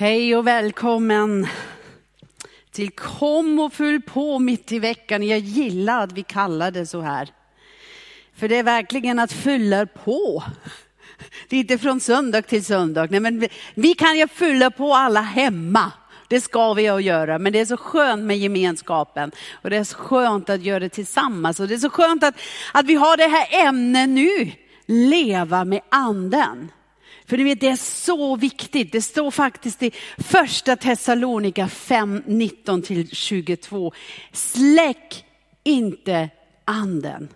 Hej och välkommen till Kom och fyll på mitt i veckan. Jag gillar att vi kallar det så här. För det är verkligen att fylla på. Det är inte från söndag till söndag. Nej, men vi, vi kan ju fylla på alla hemma. Det ska vi ju göra, men det är så skönt med gemenskapen. Och det är så skönt att göra det tillsammans. Och det är så skönt att, att vi har det här ämnet nu. Leva med anden. För ni vet, det är så viktigt. Det står faktiskt i första Thessalonika 5, 19 till 22. Släck inte anden.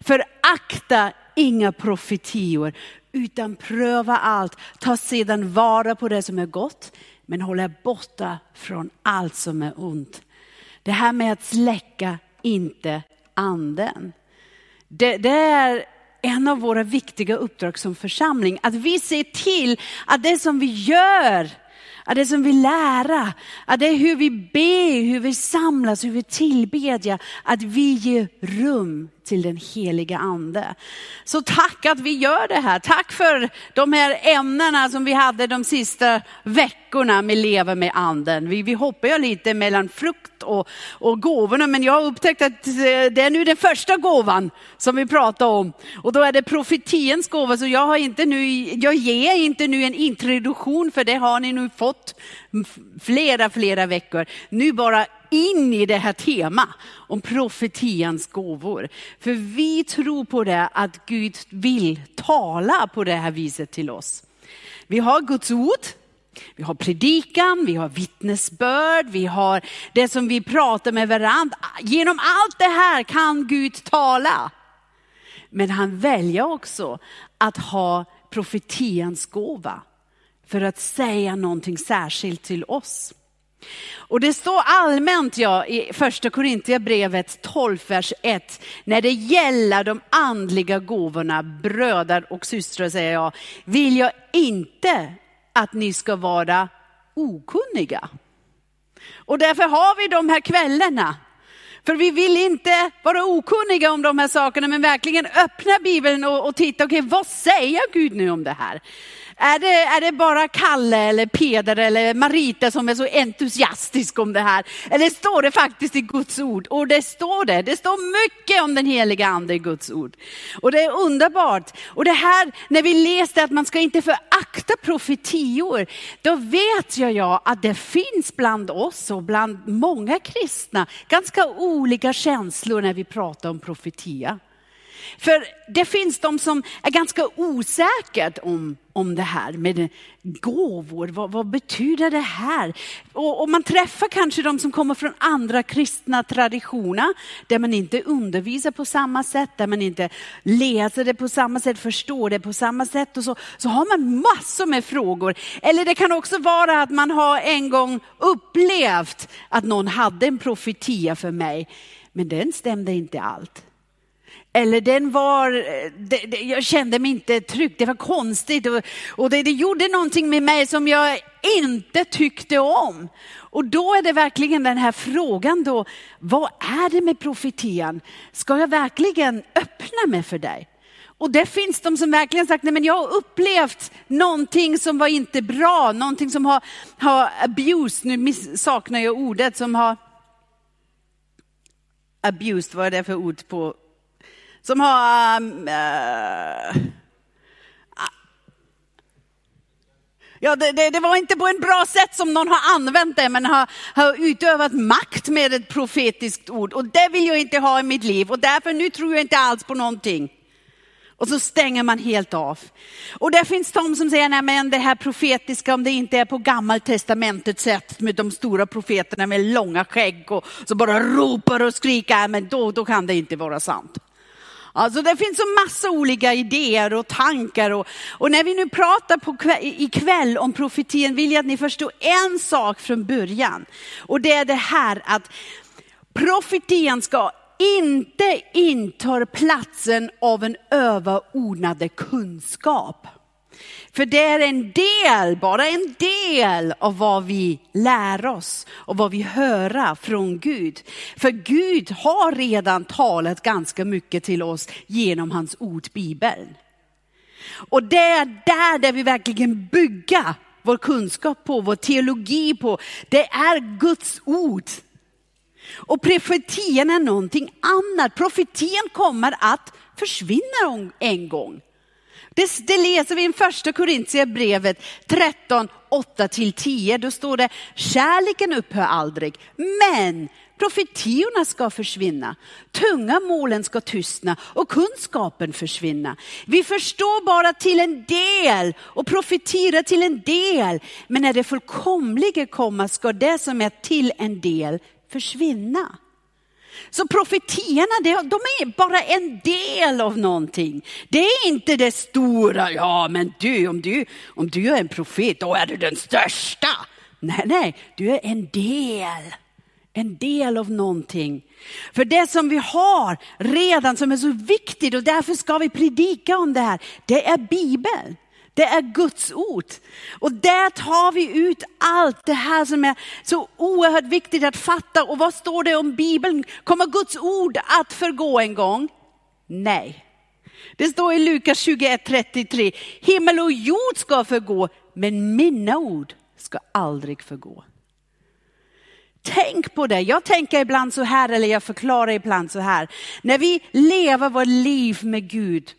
Förakta inga profetior, utan pröva allt. Ta sedan vara på det som är gott, men håll er borta från allt som är ont. Det här med att släcka inte anden. Det, det är en av våra viktiga uppdrag som församling. Att vi ser till att det som vi gör, att det som vi lär, att det är hur vi ber, hur vi samlas, hur vi tillbedjar, att vi ger rum till den heliga ande. Så tack att vi gör det här. Tack för de här ämnena som vi hade de sista veckorna med Leva med anden. Vi, vi hoppar ju lite mellan frukt och, och gåvorna, men jag har upptäckt att eh, det är nu den första gåvan som vi pratar om. Och då är det profetiens gåva, så jag, har inte nu, jag ger inte nu en introduktion, för det har ni nu fått flera, flera veckor. Nu bara in i det här temat om profetians gåvor. För vi tror på det att Gud vill tala på det här viset till oss. Vi har Guds ord, vi har predikan, vi har vittnesbörd, vi har det som vi pratar med varandra. Genom allt det här kan Gud tala. Men han väljer också att ha profetians gåva för att säga någonting särskilt till oss. Och det står allmänt ja, i första Korintierbrevet 12, vers 1. När det gäller de andliga gåvorna, bröder och systrar säger jag, vill jag inte att ni ska vara okunniga. Och därför har vi de här kvällarna. För vi vill inte vara okunniga om de här sakerna, men verkligen öppna Bibeln och, och titta, okej okay, vad säger Gud nu om det här? Är det, är det bara Kalle eller Peder eller Marita som är så entusiastisk om det här? Eller står det faktiskt i Guds ord? Och det står det. Det står mycket om den heliga ande i Guds ord. Och det är underbart. Och det här, när vi läste att man ska inte förakta profetior, då vet jag ja att det finns bland oss och bland många kristna ganska olika känslor när vi pratar om profetia. För det finns de som är ganska osäkra om, om det här med gåvor. Vad, vad betyder det här? Och, och, man träffar kanske de som kommer från andra kristna traditioner, där man inte undervisar på samma sätt, där man inte läser det på samma sätt, förstår det på samma sätt. Och så, så har man massor med frågor. Eller det kan också vara att man har en gång upplevt att någon hade en profetia för mig, men den stämde inte allt. Eller den var, eh, det, det, jag kände mig inte trygg, det var konstigt och, och det, det, gjorde någonting med mig som jag inte tyckte om. Och då är det verkligen den här frågan då, vad är det med profetian? Ska jag verkligen öppna mig för dig? Och det finns de som verkligen sagt, nej men jag har upplevt någonting som var inte bra, någonting som har, har abused, nu saknar jag ordet, som har abused, vad är det för ord på som har... Uh, Ja, det, det, det, var inte på en bra sätt som någon har använt det, men har, har utövat makt med ett profetiskt ord. Och det vill jag inte ha i mitt liv och därför nu tror jag inte alls på någonting. Och så stänger man helt av. Och det finns de som säger, nej men det här profetiska, om det inte är på gammaltestamentets sätt med de stora profeterna med långa skägg och så bara ropar och skriker, men då, då kan det inte vara sant. Alltså det finns så massa olika idéer och tankar. Och, och när vi nu pratar på kväll, ikväll om profetien vill jag att ni förstår en sak från början. Och det är det här att profetien ska inte inta platsen av en överordnade kunskap. För det är en del, bara en del av vad vi lär oss och vad vi hör från Gud. För Gud har redan talat ganska mycket till oss genom hans ord, Bibeln. Och det är där, där vi verkligen bygger vår kunskap på, vår teologi på, det är Guds ord. Och profetian är någonting annat. Profetian kommer att försvinna en gång. Det, det läser vi i första Korintierbrevet 13, 8-10. Då står det, kärleken upphör aldrig, men profetiorna ska försvinna, tunga målen ska tystna och kunskapen försvinna. Vi förstår bara till en del och profeterar till en del. Men när det fullkomliga kommer ska det som är till en del försvinna. Så profetierna, de är bara en del av någonting. Det är inte det stora, ja men du, om du, om du är en profet, då är du den största. Nej, nej, du är en del. En del av någonting. För det som vi har redan som är så viktigt och därför ska vi predika om det här, det är Bibeln. Det är Guds ord. Och där tar vi ut allt det här som är så oerhört viktigt att fatta. Och vad står det om Bibeln? Kommer Guds ord att förgå en gång? Nej. Det står i Lukas 21.33, himmel och jord ska förgå, men mina ord ska aldrig förgå. Tänk på det. Jag tänker ibland så här, eller jag förklarar ibland så här. När vi lever vårt liv med Gud,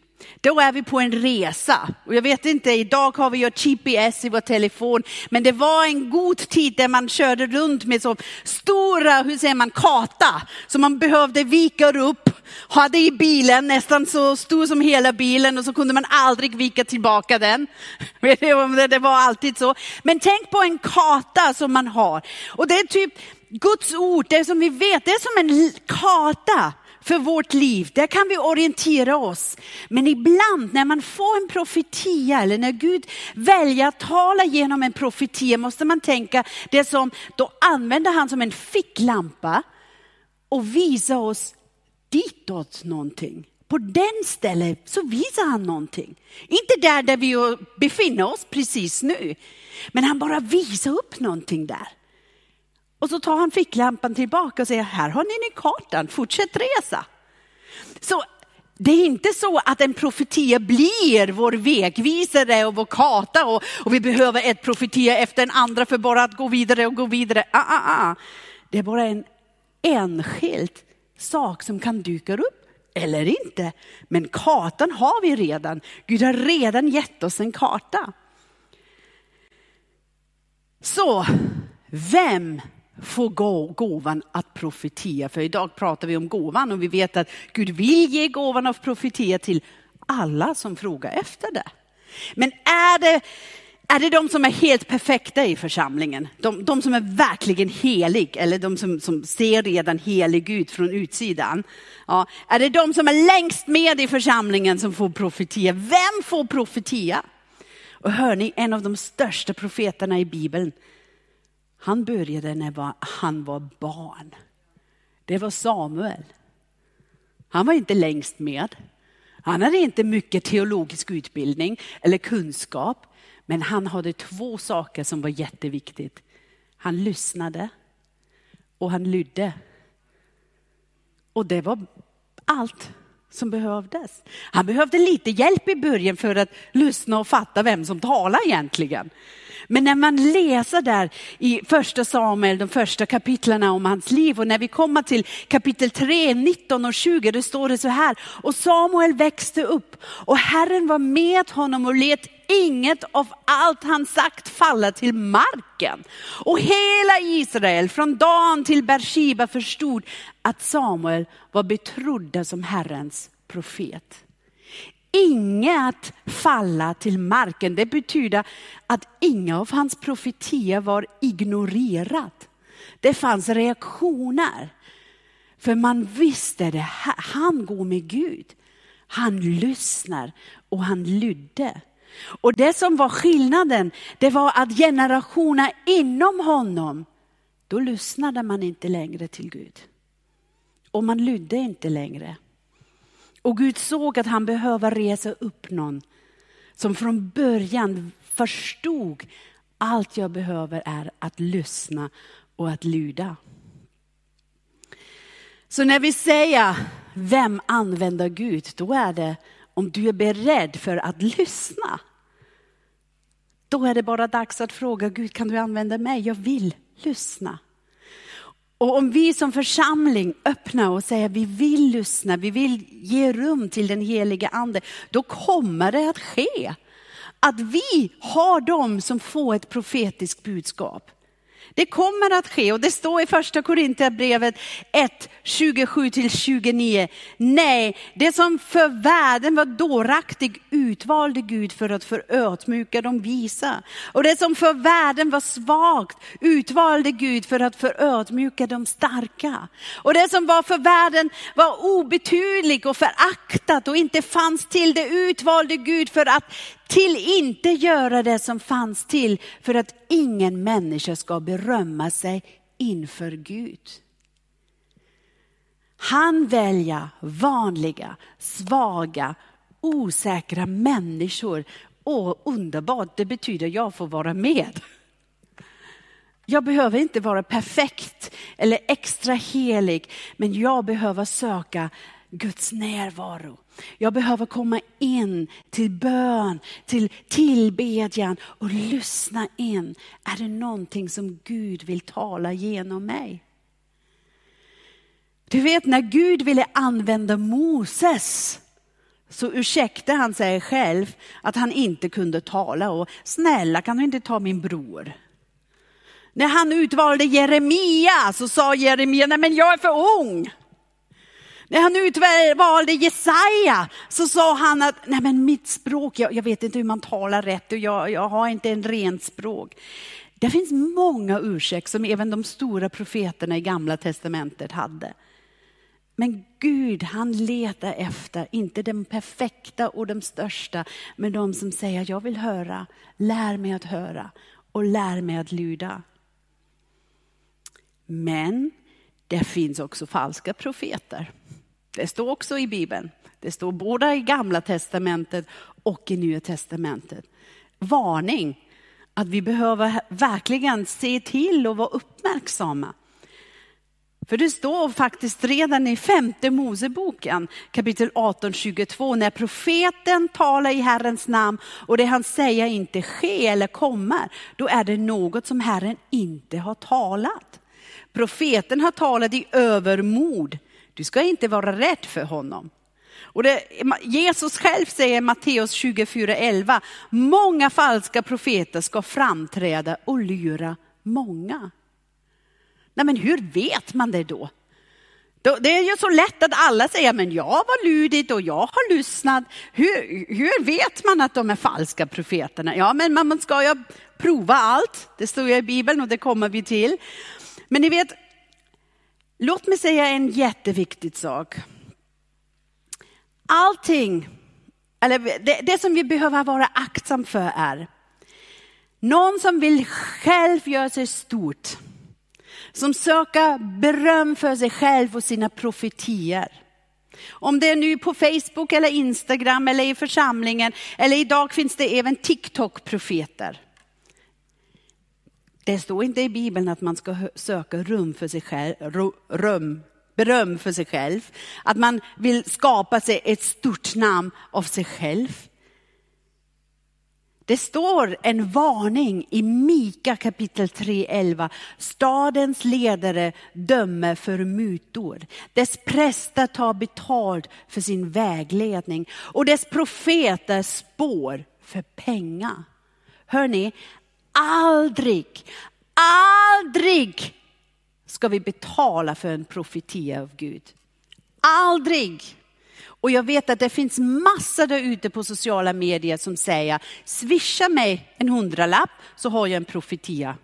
då är vi på en resa. Och jag vet inte, idag har vi ju GPS i vår telefon, men det var en god tid där man körde runt med så stora, hur säger man, karta, som man behövde vika upp, hade i bilen, nästan så stor som hela bilen och så kunde man aldrig vika tillbaka den. Det var alltid så. Men tänk på en karta som man har. Och det är typ Guds ord, det som vi vet, det är som en karta för vårt liv. Där kan vi orientera oss. Men ibland när man får en profetia eller när Gud väljer att tala genom en profetia måste man tänka det som, då använder han som en ficklampa och visar oss ditåt någonting. På den stället så visar han någonting. Inte där, där vi befinner oss precis nu. Men han bara visar upp någonting där. Och så tar han ficklampan tillbaka och säger, här har ni kartan, fortsätt resa. Så det är inte så att en profetia blir vår vägvisare och vår karta och, och vi behöver ett profetia efter en andra för bara att gå vidare och gå vidare. Ah, ah, ah. Det är bara en enskild sak som kan dyka upp eller inte. Men kartan har vi redan. Gud har redan gett oss en karta. Så, vem få gåvan att profetia. För idag pratar vi om gåvan och vi vet att Gud vill ge gåvan av profetia till alla som frågar efter det. Men är det, är det de som är helt perfekta i församlingen? De, de som är verkligen helig eller de som, som ser redan helig ut från utsidan? Ja, är det de som är längst med i församlingen som får profetia? Vem får profetia? Och hör ni, en av de största profeterna i Bibeln, han började när han var barn. Det var Samuel. Han var inte längst med. Han hade inte mycket teologisk utbildning eller kunskap. Men han hade två saker som var jätteviktigt. Han lyssnade och han lydde. Och det var allt som behövdes. Han behövde lite hjälp i början för att lyssna och fatta vem som talar egentligen. Men när man läser där i första Samuel, de första kapitlerna om hans liv och när vi kommer till kapitel 3, 19 och 20, då står det så här. Och Samuel växte upp och Herren var med honom och lät inget av allt han sagt falla till marken. Och hela Israel från Dan till Bershiba förstod att Samuel var betrodda som Herrens profet inget falla till marken. Det betyder att inga av hans profetier var ignorerat. Det fanns reaktioner. För man visste det, han går med Gud. Han lyssnar och han lydde. Och det som var skillnaden, det var att generationerna inom honom, då lyssnade man inte längre till Gud. Och man lydde inte längre. Och Gud såg att han behövde resa upp någon som från början förstod allt jag behöver är att lyssna och att lyda. Så när vi säger vem använder Gud, då är det om du är beredd för att lyssna. Då är det bara dags att fråga Gud, kan du använda mig? Jag vill lyssna. Och om vi som församling öppnar och säger vi vill lyssna, vi vill ge rum till den heliga ande, då kommer det att ske. Att vi har dem som får ett profetiskt budskap. Det kommer att ske och det står i första Korinthierbrevet 1, 27-29. Nej, det som för världen var dåraktig utvalde Gud för att förödmjuka de visa. Och det som för världen var svagt utvalde Gud för att förödmjuka de starka. Och det som var för världen var obetydligt och föraktat och inte fanns till, det utvalde Gud för att till inte göra det som fanns till för att ingen människa ska berömma sig inför Gud. Han väljer vanliga, svaga, osäkra människor. Och underbart, det betyder jag får vara med. Jag behöver inte vara perfekt eller extra helig, men jag behöver söka Guds närvaro. Jag behöver komma in till bön, till tillbedjan och lyssna in. Är det någonting som Gud vill tala genom mig? Du vet när Gud ville använda Moses så ursäktade han sig själv att han inte kunde tala och snälla kan du inte ta min bror? När han utvalde Jeremia så sa Jeremia, nej men jag är för ung. När han utvalde Jesaja så sa han att, nej men mitt språk, jag, jag vet inte hur man talar rätt och jag, jag har inte en rent språk. Det finns många ursäkter som även de stora profeterna i gamla testamentet hade. Men Gud han letar efter, inte den perfekta och de största, men de som säger jag vill höra, lär mig att höra och lär mig att lyda. Men det finns också falska profeter. Det står också i Bibeln. Det står både i gamla testamentet och i nya testamentet. Varning att vi behöver verkligen se till och vara uppmärksamma. För det står faktiskt redan i femte Moseboken kapitel 18, 22 när profeten talar i Herrens namn och det han säger inte sker eller kommer, då är det något som Herren inte har talat. Profeten har talat i övermod. Du ska inte vara rädd för honom. Och det, Jesus själv säger i Matteus 24.11, många falska profeter ska framträda och lura många. Nej men hur vet man det då? Det är ju så lätt att alla säger, men jag var lydig och jag har lyssnat. Hur, hur vet man att de är falska profeterna? Ja, men man ska ju prova allt. Det står ju i Bibeln och det kommer vi till. Men ni vet, låt mig säga en jätteviktig sak. Allting, eller det, det som vi behöver vara aktsam för är, någon som vill själv göra sig stort, som söker beröm för sig själv och sina profetier. Om det är nu på Facebook eller Instagram eller i församlingen, eller idag finns det även TikTok-profeter. Det står inte i Bibeln att man ska söka rum för sig själv, rum, beröm för sig själv. Att man vill skapa sig ett stort namn av sig själv. Det står en varning i Mika kapitel 3.11. Stadens ledare dömer för mutor. Dess präster tar betalt för sin vägledning och dess profeter spår för pengar. Hör ni, aldrig, aldrig ska vi betala för en profetia av Gud. Aldrig. Och jag vet att det finns massor där ute på sociala medier som säger, swisha mig en hundralapp så har jag en profetia.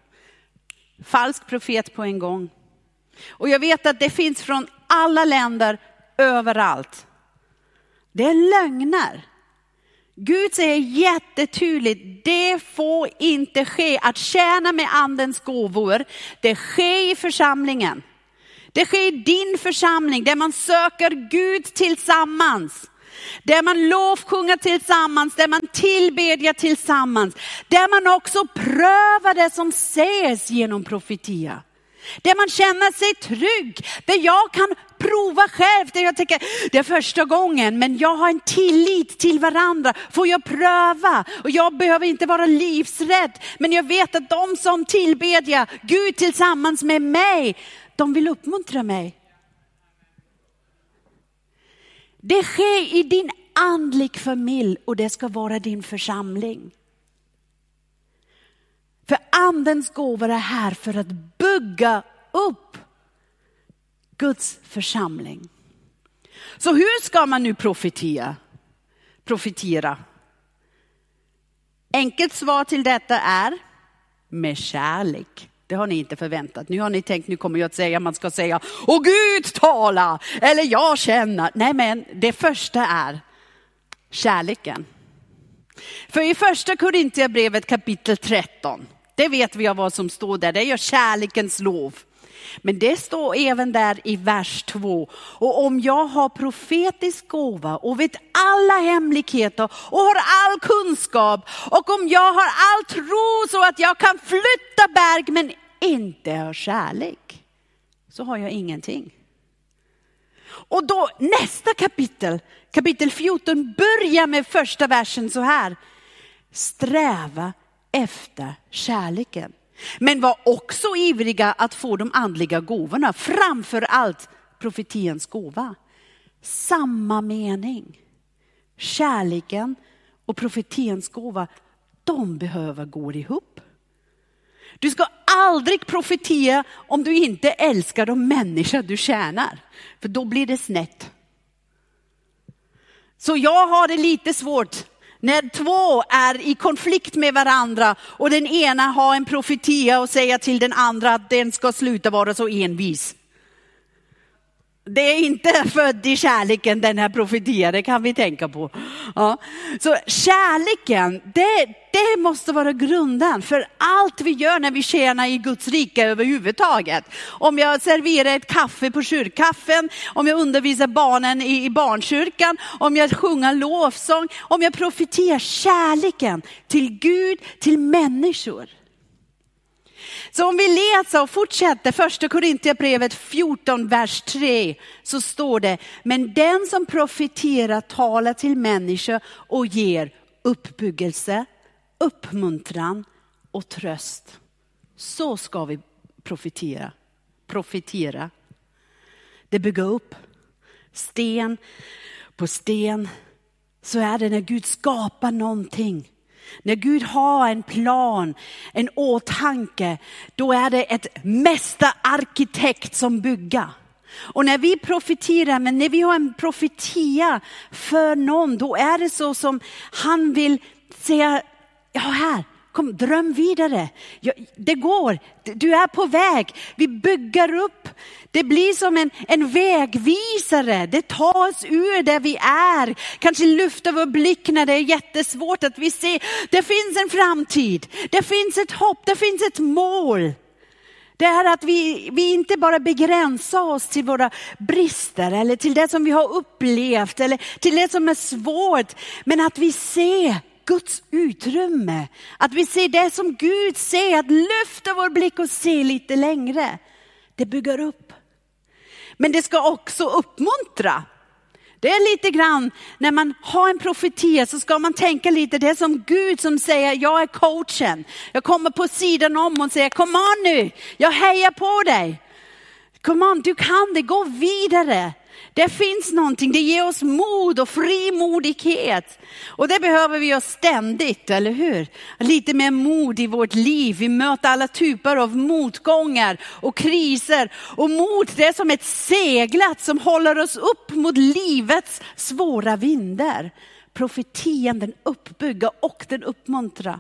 Falsk profet på en gång. Och jag vet att det finns från alla länder, överallt. Det är lögner. Gud säger jättetydligt, det får inte ske att tjäna med andens gåvor. Det sker i församlingen. Det sker i din församling där man söker Gud tillsammans. Där man lovsjunger tillsammans, där man tillbedjar tillsammans. Där man också prövar det som sägs genom profetia. Där man känner sig trygg, där jag kan prova själv. Det, jag tänker, det är första gången, men jag har en tillit till varandra. Får jag pröva? Och jag behöver inte vara livsrädd, men jag vet att de som tillbedjar Gud tillsammans med mig, de vill uppmuntra mig. Det sker i din andlig familj och det ska vara din församling. För andens gåvor är här för att bygga upp Guds församling. Så hur ska man nu profetera? profetera? Enkelt svar till detta är med kärlek. Det har ni inte förväntat. Nu har ni tänkt, nu kommer jag att säga, man ska säga, åh Gud tala, eller jag känner. Nej men det första är kärleken. För i första Korintierbrevet kapitel 13, det vet vi av vad som står där, det är kärlekens lov. Men det står även där i vers 2. Och om jag har profetisk gåva och vet alla hemligheter och har all kunskap och om jag har all tro så att jag kan flytta berg men inte har kärlek så har jag ingenting. Och då nästa kapitel, kapitel 14, börjar med första versen så här. Sträva efter kärleken. Men var också ivriga att få de andliga gåvorna, framför allt profetiens gåva. Samma mening. Kärleken och profetiens gåva, de behöver gå ihop. Du ska aldrig profetera om du inte älskar de människor du tjänar, för då blir det snett. Så jag har det lite svårt när två är i konflikt med varandra och den ena har en profetia och säger till den andra att den ska sluta vara så envis. Det är inte född i kärleken den här profetian, det kan vi tänka på. Ja. Så kärleken, det, det måste vara grunden för allt vi gör när vi tjänar i Guds rike överhuvudtaget. Om jag serverar ett kaffe på kyrkkaffen, om jag undervisar barnen i, i barnkyrkan, om jag sjunger lovsång, om jag profeterar kärleken till Gud, till människor. Så om vi läser och fortsätter första Korintierbrevet 14, vers 3, så står det, men den som profiterar talar till människor och ger uppbyggelse, uppmuntran och tröst. Så ska vi profitera. Profitera. Det bygger upp. Sten på sten. Så är det när Gud skapar någonting. När Gud har en plan, en åtanke, då är det ett mästararkitekt som bygger. Och när vi profeterar, men när vi har en profetia för någon, då är det så som han vill säga, ja här, kom dröm vidare. Ja, det går, du är på väg. Vi bygger upp. Det blir som en, en vägvisare. Det tar oss ur där vi är. Kanske lyfter vår blick när det är jättesvårt att vi ser, det finns en framtid. Det finns ett hopp, det finns ett mål. Det är att vi, vi inte bara begränsar oss till våra brister eller till det som vi har upplevt eller till det som är svårt. Men att vi ser Guds utrymme. Att vi ser det som Gud ser, att lyfta vår blick och se lite längre. Det bygger upp. Men det ska också uppmuntra. Det är lite grann, när man har en profetia så ska man tänka lite, det är som Gud som säger, jag är coachen. Jag kommer på sidan om och säger, kom on nu, jag hejar på dig. Kom on, du kan det, gå vidare. Det finns någonting, det ger oss mod och frimodighet. Och det behöver vi göra ständigt, eller hur? Lite mer mod i vårt liv. Vi möter alla typer av motgångar och kriser. Och mod, det är som ett seglat som håller oss upp mot livets svåra vindar. Profetian, den uppbygger och den uppmuntrar.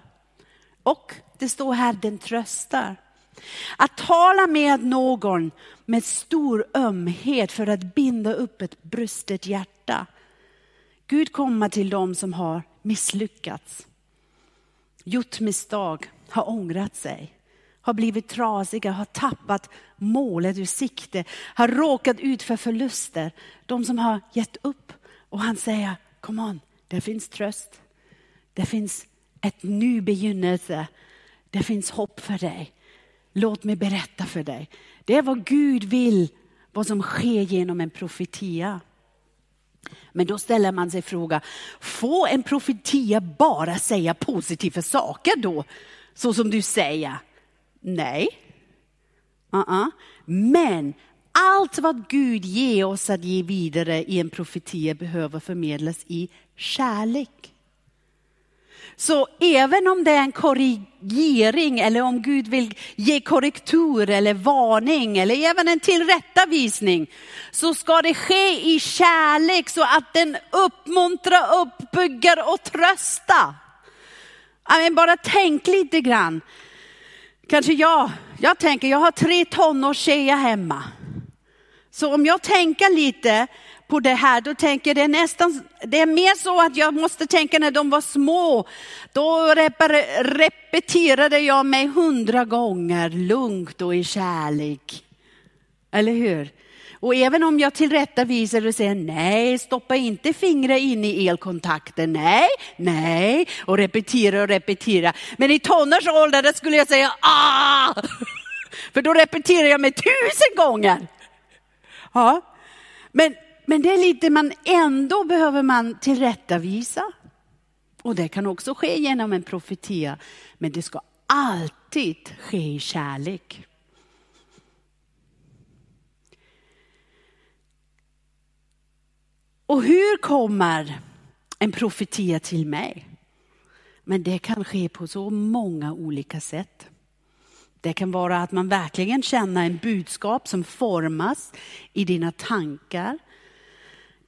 Och det står här, den tröstar. Att tala med någon med stor ömhet för att binda upp ett brustet hjärta. Gud kommer till dem som har misslyckats, gjort misstag, har ångrat sig, har blivit trasiga, har tappat målet ur sikte, har råkat ut för förluster. De som har gett upp och han säger, kom on, det finns tröst. Det finns ett ny begynnelse. Det finns hopp för dig. Låt mig berätta för dig. Det är vad Gud vill vad som sker genom en profetia. Men då ställer man sig frågan, får en profetia bara säga positiva saker då? Så som du säger? Nej. Uh -uh. Men allt vad Gud ger oss att ge vidare i en profetia behöver förmedlas i kärlek. Så även om det är en korrigering eller om Gud vill ge korrektur eller varning eller även en tillrättavisning så ska det ske i kärlek så att den uppmuntrar, uppbygger och tröstar. Bara tänk lite grann. Kanske jag, jag tänker, jag har tre tonårstjejer hemma. Så om jag tänker lite på det här, då tänker jag det är nästan, det är mer så att jag måste tänka när de var små. Då repeterade jag mig hundra gånger lugnt och i kärlek. Eller hur? Och även om jag tillrättavisar och säger nej, stoppa inte fingret in i elkontakten, nej, nej, och repetera och repetera. Men i tonårsåldern skulle jag säga ah! För då repeterar jag mig tusen gånger. Ja. Men men det är lite man ändå behöver man tillrättavisa. Och det kan också ske genom en profetia. Men det ska alltid ske i kärlek. Och hur kommer en profetia till mig? Men det kan ske på så många olika sätt. Det kan vara att man verkligen känner en budskap som formas i dina tankar,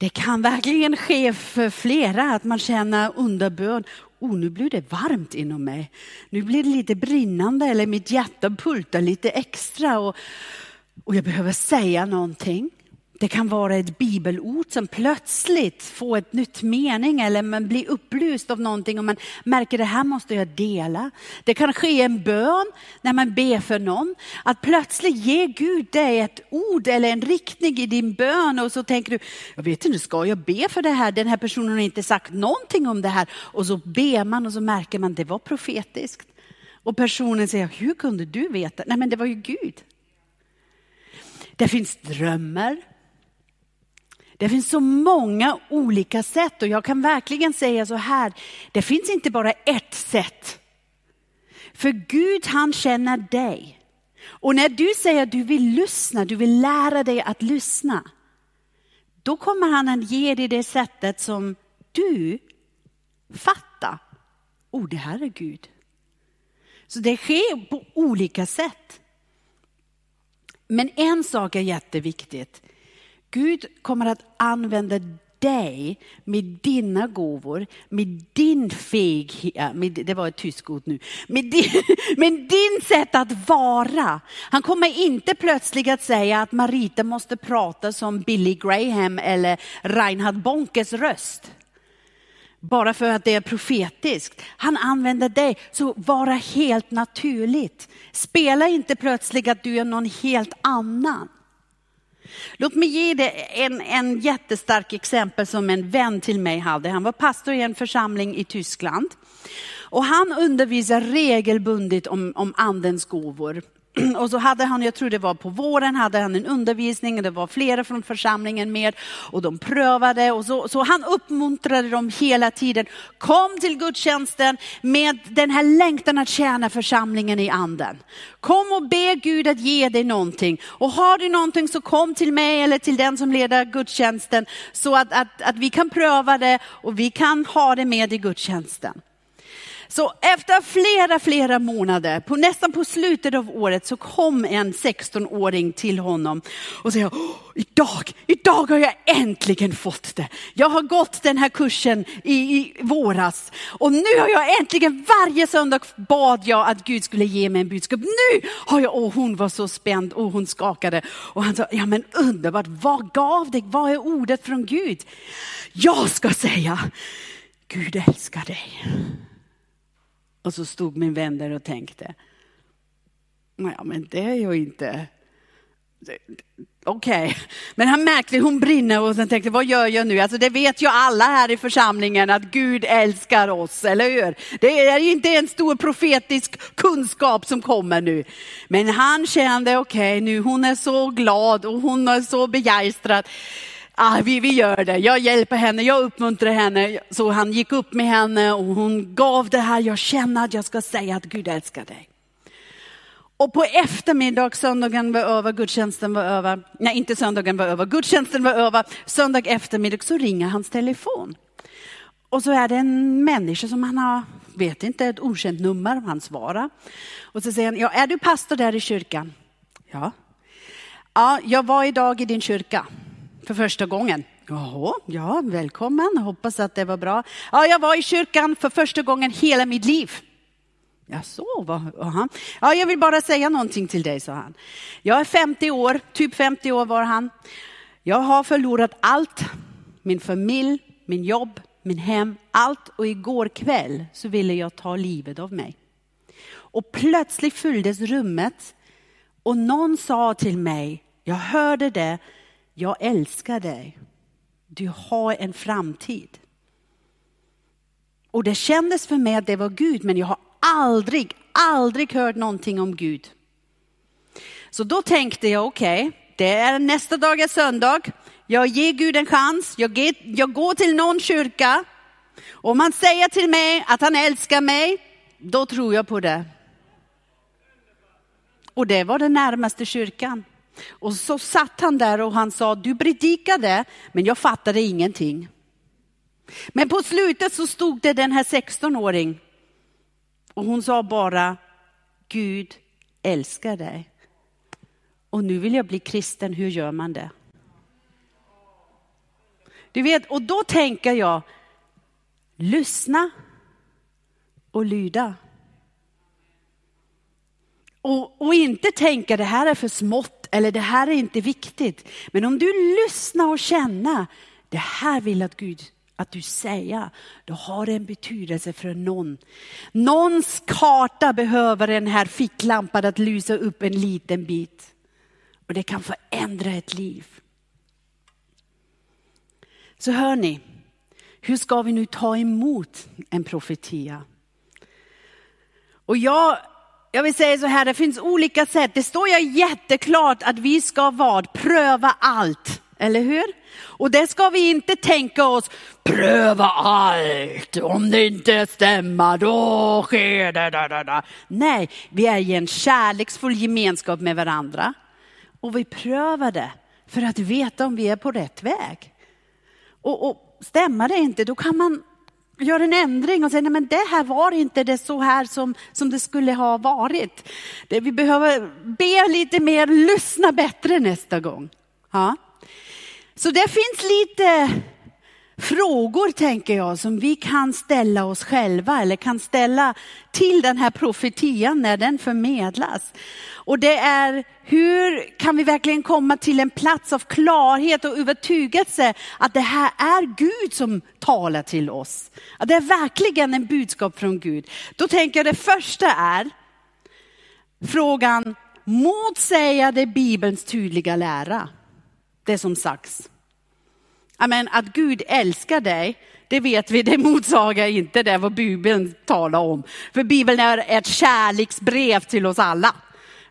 det kan verkligen ske för flera att man känner underbörd. oh, nu blir det varmt inom mig. Nu blir det lite brinnande eller mitt hjärta pultar lite extra och, och jag behöver säga någonting. Det kan vara ett bibelord som plötsligt får ett nytt mening eller man blir upplyst av någonting och man märker det här måste jag dela. Det kan ske en bön när man ber för någon. Att plötsligt ger Gud dig ett ord eller en riktning i din bön och så tänker du, jag vet inte, ska jag be för det här? Den här personen har inte sagt någonting om det här. Och så ber man och så märker man, det var profetiskt. Och personen säger, hur kunde du veta? Nej men det var ju Gud. Det finns drömmar, det finns så många olika sätt och jag kan verkligen säga så här, det finns inte bara ett sätt. För Gud han känner dig. Och när du säger att du vill lyssna, du vill lära dig att lyssna, då kommer han att ge dig det sättet som du fattar. Oh, det här är Gud. Så det sker på olika sätt. Men en sak är jätteviktigt. Gud kommer att använda dig med dina gåvor, med din feghet, det var ett tyskt ord nu, med din, med din sätt att vara. Han kommer inte plötsligt att säga att Marita måste prata som Billy Graham eller Reinhard Bonkes röst. Bara för att det är profetiskt. Han använder dig, så vara helt naturligt. Spela inte plötsligt att du är någon helt annan. Låt mig ge dig en, en jättestark exempel som en vän till mig hade. Han var pastor i en församling i Tyskland. Och han undervisar regelbundet om, om andens gåvor. Och så hade han, jag tror det var på våren, hade han en undervisning, det var flera från församlingen med och de prövade och så, så han uppmuntrade dem hela tiden. Kom till gudstjänsten med den här längtan att tjäna församlingen i anden. Kom och be Gud att ge dig någonting. Och har du någonting så kom till mig eller till den som leder gudstjänsten så att, att, att vi kan pröva det och vi kan ha det med i gudstjänsten. Så efter flera, flera månader, på, nästan på slutet av året, så kom en 16-åring till honom och sa, idag, idag har jag äntligen fått det. Jag har gått den här kursen i, i våras och nu har jag äntligen, varje söndag bad jag att Gud skulle ge mig en budskap. Nu har jag, och hon var så spänd och hon skakade. Och han sa, ja men underbart, vad gav dig, vad är ordet från Gud? Jag ska säga, Gud älskar dig. Och så stod min vän där och tänkte, ja men det är ju inte, Okej, okay. men han märkte hon brinner och sen tänkte vad gör jag nu? Alltså det vet ju alla här i församlingen att Gud älskar oss, eller hur? Det är ju inte en stor profetisk kunskap som kommer nu. Men han kände okej okay, nu, hon är så glad och hon är så begeistrad. Ah, vi, vi gör det, jag hjälper henne, jag uppmuntrar henne. Så han gick upp med henne och hon gav det här, jag känner att jag ska säga att Gud älskar dig. Och på eftermiddag, söndagen var över, gudstjänsten var över, nej inte söndagen var över, gudstjänsten var över, söndag eftermiddag så ringer hans telefon. Och så är det en människa som han har, vet inte, ett okänt nummer, han svarar. Och så säger han, ja är du pastor där i kyrkan? Ja. Ja, jag var idag i din kyrka för första gången. Jaha, ja, välkommen, hoppas att det var bra. Ja, jag var i kyrkan för första gången hela mitt liv. Ja, så var han. Ja, jag vill bara säga någonting till dig, sa han. Jag är 50 år, typ 50 år var han. Jag har förlorat allt, min familj, min jobb, min hem, allt. Och igår kväll så ville jag ta livet av mig. Och plötsligt fylldes rummet och någon sa till mig, jag hörde det, jag älskar dig. Du har en framtid. Och det kändes för mig att det var Gud, men jag har aldrig, aldrig hört någonting om Gud. Så då tänkte jag, okej, okay, det är nästa dag är söndag. Jag ger Gud en chans. Jag, ger, jag går till någon kyrka. Om han säger till mig att han älskar mig, då tror jag på det. Och det var den närmaste kyrkan. Och så satt han där och han sa, du predikade, men jag fattade ingenting. Men på slutet så stod det den här 16-åring och hon sa bara, Gud älskar dig. Och nu vill jag bli kristen, hur gör man det? Du vet, och då tänker jag, lyssna och lyda. Och, och, inte tänka det här är för smått eller det här är inte viktigt. Men om du lyssnar och känner, det här vill att Gud att du säger, då har det en betydelse för någon. Någons karta behöver den här ficklampan att lysa upp en liten bit. Och det kan förändra ett liv. Så hör ni, hur ska vi nu ta emot en profetia? Och jag, jag vill säga så här, det finns olika sätt. Det står ju jätteklart att vi ska vad? Pröva allt. Eller hur? Och det ska vi inte tänka oss, pröva allt, om det inte stämmer då sker det. Da, da, da. Nej, vi är i en kärleksfull gemenskap med varandra. Och vi prövar det för att veta om vi är på rätt väg. Och, och stämmer det inte, då kan man gör en ändring och säger nej men det här var inte det så här som, som det skulle ha varit. Det, vi behöver be lite mer, lyssna bättre nästa gång. Ja. Så det finns lite frågor, tänker jag, som vi kan ställa oss själva eller kan ställa till den här profetian när den förmedlas. Och det är hur kan vi verkligen komma till en plats av klarhet och övertygelse att det här är Gud som talar till oss. Att det är verkligen en budskap från Gud. Då tänker jag det första är frågan, motsäger det Bibelns tydliga lära? det som sagts. Amen, att Gud älskar dig, det vet vi, det motsagar inte det vad Bibeln talar om. För Bibeln är ett kärleksbrev till oss alla.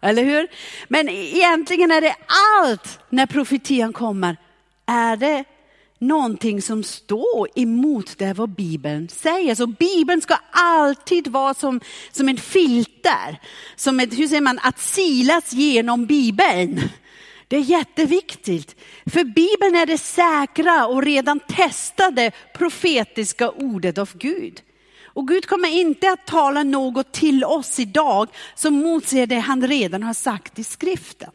Eller hur? Men egentligen är det allt när profetian kommer, är det någonting som står emot det vad Bibeln säger. Så Bibeln ska alltid vara som, som en filter, som ett, hur säger man, att silas genom Bibeln. Det är jätteviktigt. För Bibeln är det säkra och redan testade profetiska ordet av Gud. Och Gud kommer inte att tala något till oss idag som motsäger det han redan har sagt i skriften.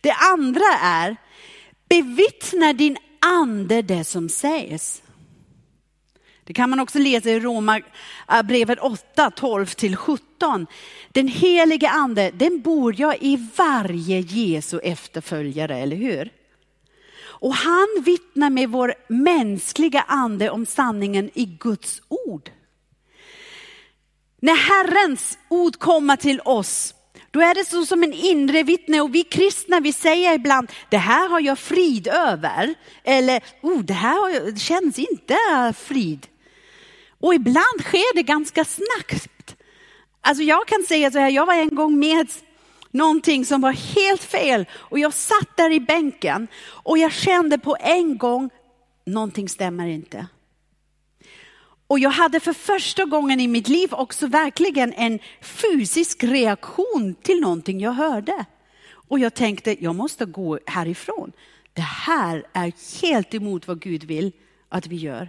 Det andra är, bevittna din ande det som sägs. Det kan man också läsa i Romarbrevet 8, 12-17. Den helige ande, den bor jag i varje Jesu efterföljare, eller hur? Och han vittnar med vår mänskliga ande om sanningen i Guds ord. När Herrens ord kommer till oss, då är det så som en inre vittne och vi kristna vi säger ibland, det här har jag frid över. Eller, oh, det här det känns inte frid. Och ibland sker det ganska snabbt. Alltså jag kan säga så här, jag var en gång med någonting som var helt fel och jag satt där i bänken och jag kände på en gång, någonting stämmer inte. Och jag hade för första gången i mitt liv också verkligen en fysisk reaktion till någonting jag hörde. Och jag tänkte, jag måste gå härifrån. Det här är helt emot vad Gud vill att vi gör.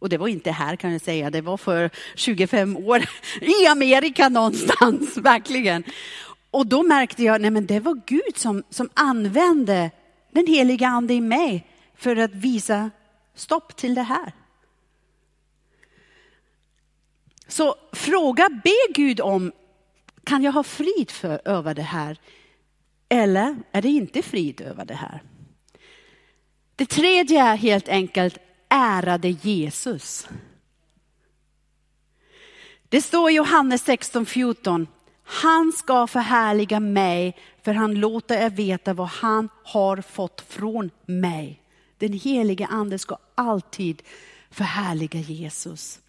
Och det var inte här kan jag säga, det var för 25 år i Amerika någonstans, verkligen. Och då märkte jag, nej men det var Gud som, som använde den heliga ande i mig för att visa stopp till det här. Så fråga, be Gud om, kan jag ha frid för, över det här? Eller är det inte frid över det här? Det tredje är helt enkelt, ärade Jesus. Det står i Johannes 16.14, han ska förhärliga mig för han låter er veta vad han har fått från mig. Den helige ande ska alltid förhärliga Jesus.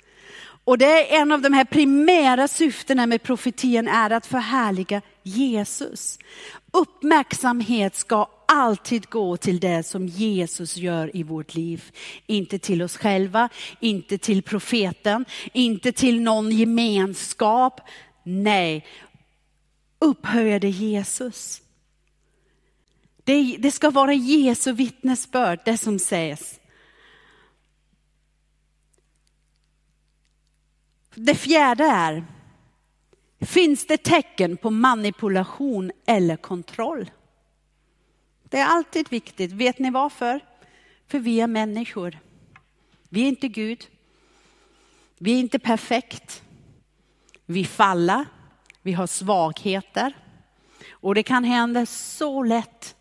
Och det är en av de här primära syftena med profetian är att förhärliga Jesus. Uppmärksamhet ska alltid gå till det som Jesus gör i vårt liv. Inte till oss själva, inte till profeten, inte till någon gemenskap. Nej, upphöjade Jesus. Det, det ska vara Jesu vittnesbörd, det som sägs. Det fjärde är, finns det tecken på manipulation eller kontroll? Det är alltid viktigt. Vet ni varför? För vi är människor. Vi är inte Gud. Vi är inte perfekt. Vi faller. Vi har svagheter. Och det kan hända så lätt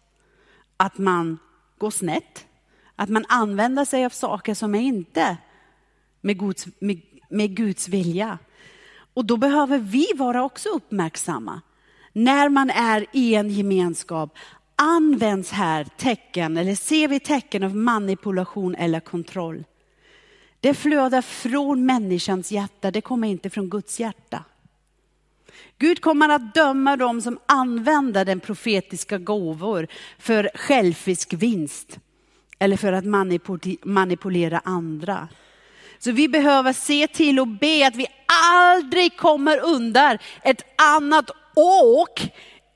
att man går snett. Att man använder sig av saker som är inte med Guds, med, med Guds vilja. Och då behöver vi vara också uppmärksamma. När man är i en gemenskap, används här tecken, eller ser vi tecken av manipulation eller kontroll? Det flödar från människans hjärta, det kommer inte från Guds hjärta. Gud kommer att döma dem som använder den profetiska gåvor för självisk vinst eller för att manipulera andra. Så vi behöver se till och be att vi aldrig kommer under ett annat åk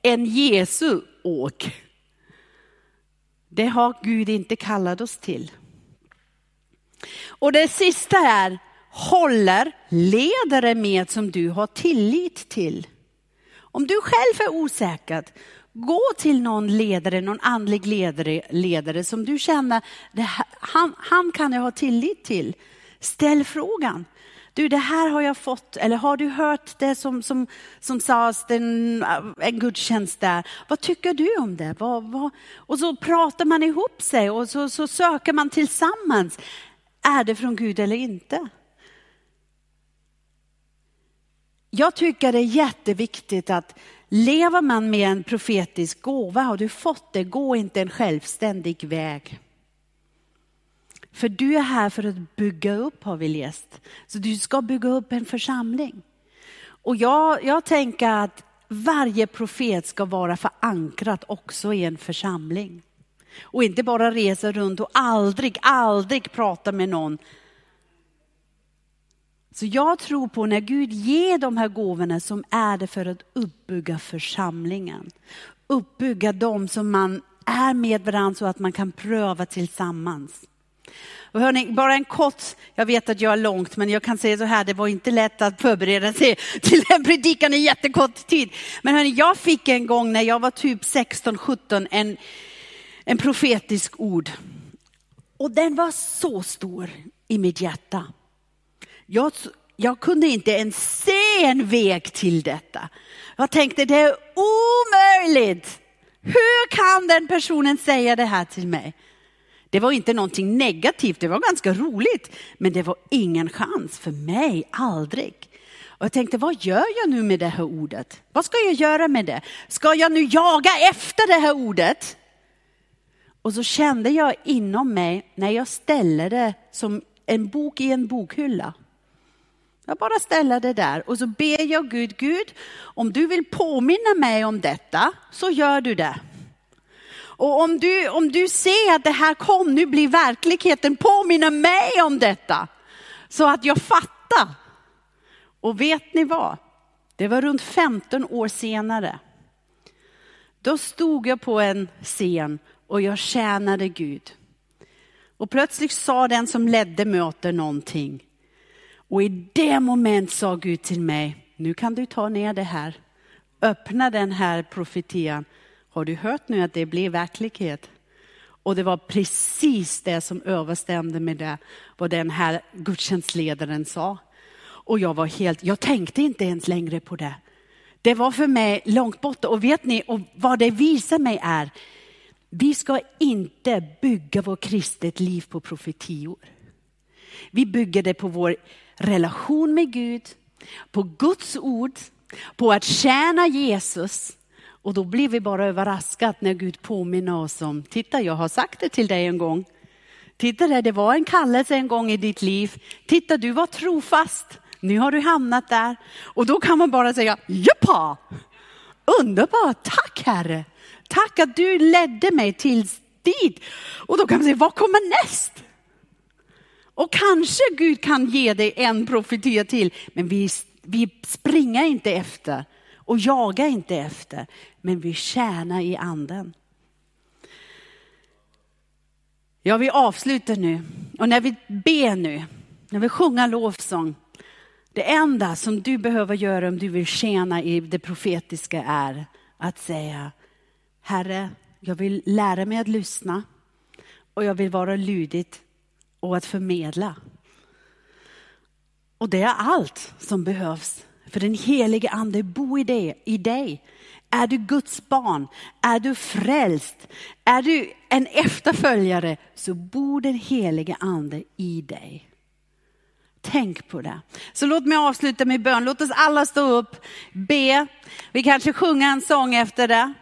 än Jesu åk. Det har Gud inte kallat oss till. Och det sista är, håller ledare med som du har tillit till. Om du själv är osäker, gå till någon ledare, någon andlig ledare, ledare som du känner, här, han, han kan jag ha tillit till. Ställ frågan. Du, det här har jag fått, eller har du hört det som, som, som sades en, eh, en gudstjänst där? Vad tycker du om det? Vad, vad? Och så pratar man ihop sig och så, så söker man tillsammans. Är det från Gud eller inte? Jag tycker det är jätteviktigt att lever man med en profetisk gåva, har du fått det, gå inte en självständig väg. För du är här för att bygga upp har vi läst. Så du ska bygga upp en församling. Och jag, jag tänker att varje profet ska vara förankrat också i en församling. Och inte bara resa runt och aldrig, aldrig prata med någon. Så jag tror på när Gud ger de här gåvorna som är det för att uppbygga församlingen. Uppbygga dem som man är med varandra så att man kan pröva tillsammans. Och hörni, bara en kort, jag vet att jag är långt, men jag kan säga så här, det var inte lätt att förbereda sig till en predikan i jättekort tid. Men hörni, jag fick en gång när jag var typ 16-17 en, en profetisk ord. Och den var så stor i mitt hjärta. Jag, jag kunde inte ens se en väg till detta. Jag tänkte det är omöjligt. Hur kan den personen säga det här till mig? Det var inte någonting negativt, det var ganska roligt. Men det var ingen chans för mig, aldrig. Och jag tänkte, vad gör jag nu med det här ordet? Vad ska jag göra med det? Ska jag nu jaga efter det här ordet? Och så kände jag inom mig när jag ställer det som en bok i en bokhylla. Jag bara ställer det där och så ber jag Gud, Gud, om du vill påminna mig om detta så gör du det. Och om du, om du ser att det här kom, nu blir verkligheten, påminna mig om detta. Så att jag fattar. Och vet ni vad? Det var runt 15 år senare. Då stod jag på en scen och jag tjänade Gud. Och plötsligt sa den som ledde mötet någonting. Och i det moment sa Gud till mig, nu kan du ta ner det här. Öppna den här profetian. Har du hört nu att det blir verklighet? Och det var precis det som överstämde med det vad den här gudstjänstledaren sa. Och jag var helt, jag tänkte inte ens längre på det. Det var för mig långt borta och vet ni och vad det visar mig är, vi ska inte bygga vårt kristet liv på profetior. Vi bygger det på vår relation med Gud, på Guds ord, på att tjäna Jesus. Och då blir vi bara överraskade när Gud påminner oss om, titta jag har sagt det till dig en gång. Titta där, det var en kallelse en gång i ditt liv. Titta du var trofast, nu har du hamnat där. Och då kan man bara säga, jappa! Underbart, tack Herre! Tack att du ledde mig till dit. Och då kan man säga, vad kommer näst? Och kanske Gud kan ge dig en profetia till, men vi, vi springer inte efter och jagar inte efter, men vi tjänar i anden. Ja, vi avslutar nu och när vi ber nu, när vi sjunger lovsång, det enda som du behöver göra om du vill tjäna i det profetiska är att säga, Herre, jag vill lära mig att lyssna och jag vill vara lydigt och att förmedla. Och det är allt som behövs för den helige ande bor i dig, i dig. Är du Guds barn? Är du frälst? Är du en efterföljare så bor den helige ande i dig. Tänk på det. Så låt mig avsluta med bön. Låt oss alla stå upp, be. Vi kanske sjunger en sång efter det.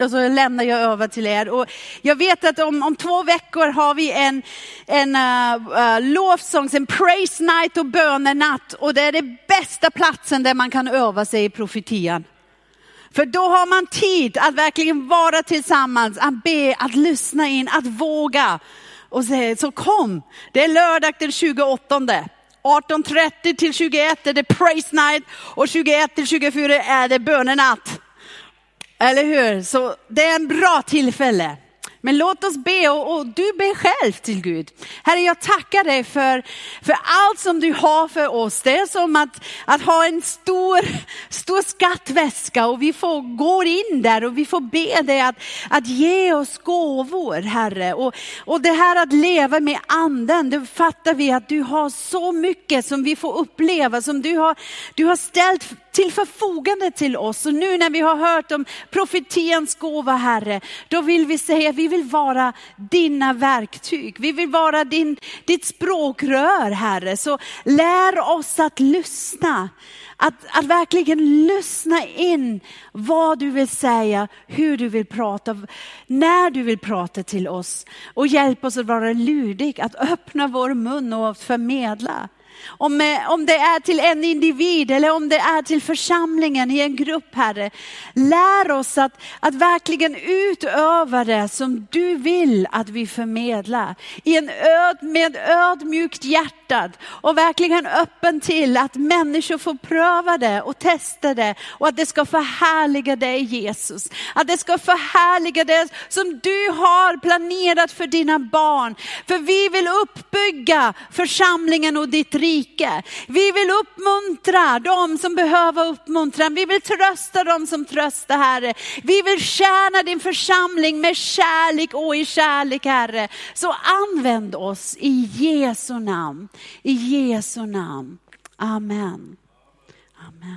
Och så lämnar jag över till er. Och jag vet att om, om två veckor har vi en, en uh, uh, lovsång, en praise night och bönenatt. Och det är den bästa platsen där man kan öva sig i profetian. För då har man tid att verkligen vara tillsammans, att be, att lyssna in, att våga. Och säga, så kom, det är lördag den 28. 18.30 till 21 är det praise night och 21 till 24 är det bönenatt. Eller hur? Så det är en bra tillfälle. Men låt oss be och, och, du ber själv till Gud. Herre, jag tackar dig för, för allt som du har för oss. Det är som att, att ha en stor, stor skattväska och vi får gå in där och vi får be dig att, att ge oss gåvor, Herre. Och, och det här att leva med anden, det fattar vi att du har så mycket som vi får uppleva, som du har, du har ställt till förfogande till oss. Och nu när vi har hört om profetians gåva Herre, då vill vi säga att vi vill vara dina verktyg. Vi vill vara din, ditt språkrör Herre. Så lär oss att lyssna. Att, att verkligen lyssna in vad du vill säga, hur du vill prata, när du vill prata till oss. Och hjälp oss att vara lydig, att öppna vår mun och förmedla. Om, eh, om det är till en individ eller om det är till församlingen i en grupp, Herre. Lär oss att, att verkligen utöva det som du vill att vi förmedlar. I en öd, med ödmjukt hjärta och verkligen öppen till att människor får pröva det och testa det och att det ska förhärliga dig Jesus. Att det ska förhärliga det som du har planerat för dina barn. För vi vill uppbygga församlingen och ditt rike rike. Vi vill uppmuntra dem som behöver uppmuntran. Vi vill trösta dem som tröstar Herre. Vi vill tjäna din församling med kärlek och i kärlek Herre. Så använd oss i Jesu namn. I Jesu namn. Amen. Amen.